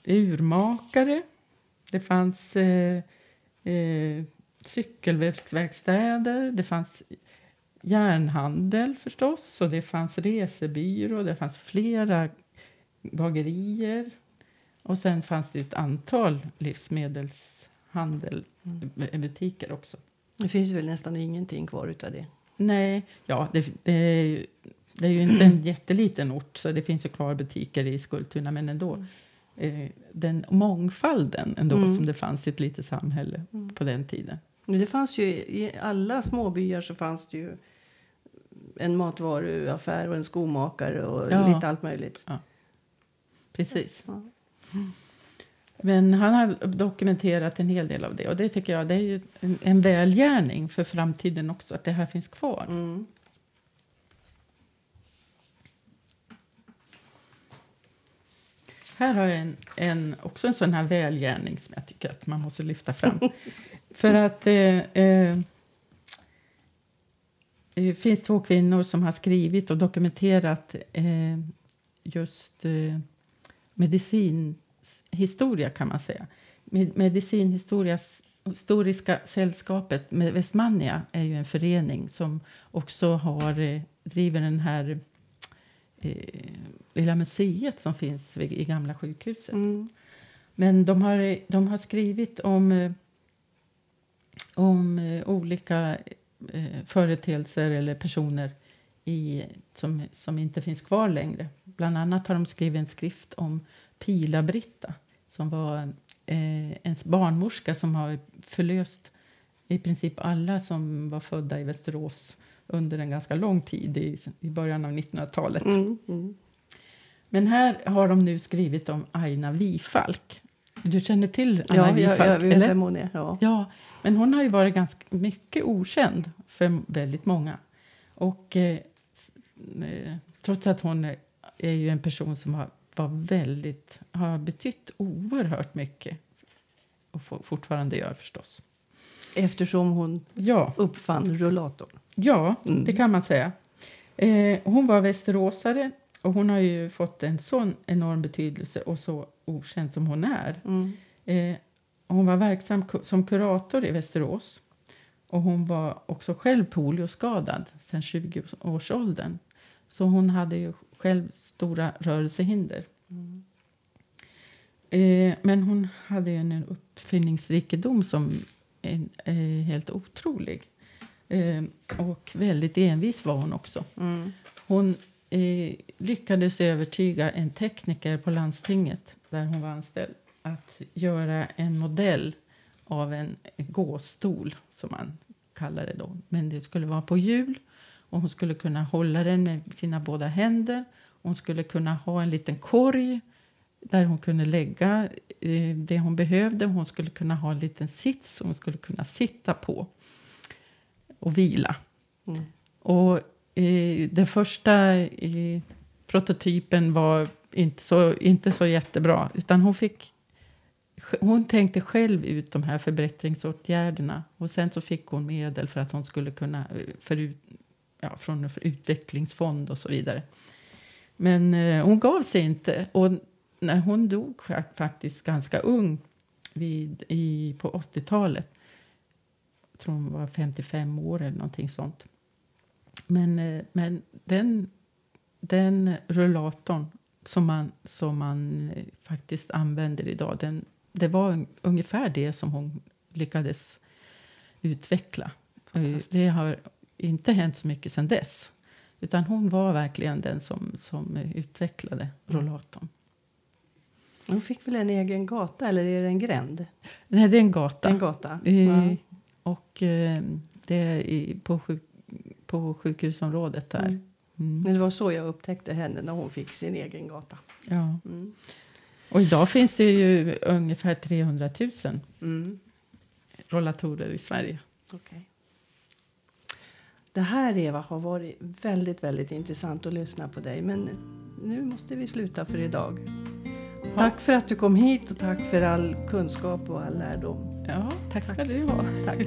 urmakare, det fanns eh, eh, cykelverkstäder, det fanns järnhandel förstås och det fanns resebyrå, det fanns flera bagerier och sen fanns det ett antal livsmedelshandelbutiker också. Det finns väl nästan ingenting kvar utav det. Nej, ja, det, det, är ju, det är ju inte en jätteliten ort så det finns ju kvar butiker i Skultuna men ändå. Eh, den mångfalden ändå Mm. som det fanns i ett litet samhälle Mm. på den tiden. Men det fanns ju i alla små byar så fanns det ju en matvaruaffär och en skomakare och Ja. lite allt möjligt. Precis. Ja. Men han har dokumenterat en hel del av det och det tycker jag det är en, en välgärning för framtiden också att det här finns kvar. Mm. Här har jag en, en, också en sån här välgärning som jag tycker att man måste lyfta fram. För att eh, eh, det finns två kvinnor som har skrivit och dokumenterat eh, just eh, medicinhistoria kan man säga. Med, medicinhistorias Historiska sällskapet med Västmannia är ju en förening som också har, eh, driver den här eh, lilla museet som finns vid, i gamla sjukhuset. Mm. Men de har, de har skrivit om, eh, om eh, olika eh, företeelser eller personer i, som, som inte finns kvar längre. Bland annat har de skrivit en skrift om Pila-Britta som var eh, en barnmorska som har förlöst i princip alla som var födda i Västerås under en ganska lång tid i, i början av 1900-talet. Mm. Mm. Men här har de nu skrivit om Aina Wifalk. Du känner till Aina Ja, jag, Wifalk? jag vet eller? vem hon är. Ja. Ja, men hon har ju varit ganska mycket okänd för väldigt många. Och eh, eh, trots att hon är ju en person som har, var väldigt, har betytt oerhört mycket och for, fortfarande gör förstås. Eftersom hon Ja, uppfann rullatorn. ja Mm. det kan man säga. Eh, hon var västeråsare och hon har ju fått en sån enorm betydelse och så okänd som hon är. Mm. Eh, hon var verksam som kurator i Västerås. Och hon var också själv polioskadad sedan 20-årsåldern. Så hon hade ju själv stora rörelsehinder. Mm. Eh, men hon hade en uppfinningsrikedom som är, är helt otrolig. Eh, och väldigt envis var hon också. Mm. Hon eh, lyckades övertyga en tekniker på landstinget där hon var anställd att göra en modell av en gåstol, som man kallar det då. Men det skulle vara på hjul och hon skulle kunna hålla den med sina båda händer. Hon skulle kunna ha en liten korg där hon kunde lägga eh, det hon behövde. Hon skulle kunna ha en liten sits som hon skulle kunna sitta på och vila. Mm. Och eh, den första eh, prototypen var inte så, inte så jättebra. Utan hon, fick, hon tänkte själv ut de här förbättringsåtgärderna. Och sen så fick hon medel för att hon skulle kunna, eh, för, ja, från utvecklingsfond och så vidare. Men eh, hon gav sig inte. Och när hon dog faktiskt ganska ung vid, i, på 80-talet. Jag tror hon var 55 år eller någonting sånt. Men, eh, men den, den rullatorn som man, som man eh, faktiskt använder idag den, det var ungefär det som hon lyckades utveckla. Det har inte hänt så mycket sen dess. Utan hon var verkligen den som, som utvecklade rollatorn. Hon fick väl en egen gata, eller är det en gränd? Nej, det är en gata. En gata. I, ja. Och eh, det är i, på, sjuk, på sjukhusområdet där. Mm. Mm. Det var så jag upptäckte henne, när hon fick sin egen gata. Ja. Mm. Och idag finns det ju ungefär 300 000 mm. rollatorer i Sverige. Okay. Det här, Eva, har varit väldigt, väldigt intressant att lyssna på dig. Men nu måste vi sluta för idag. Tack för att du kom hit och tack för all kunskap och all lärdom. Ja, tack ska tack. du ha. Tack.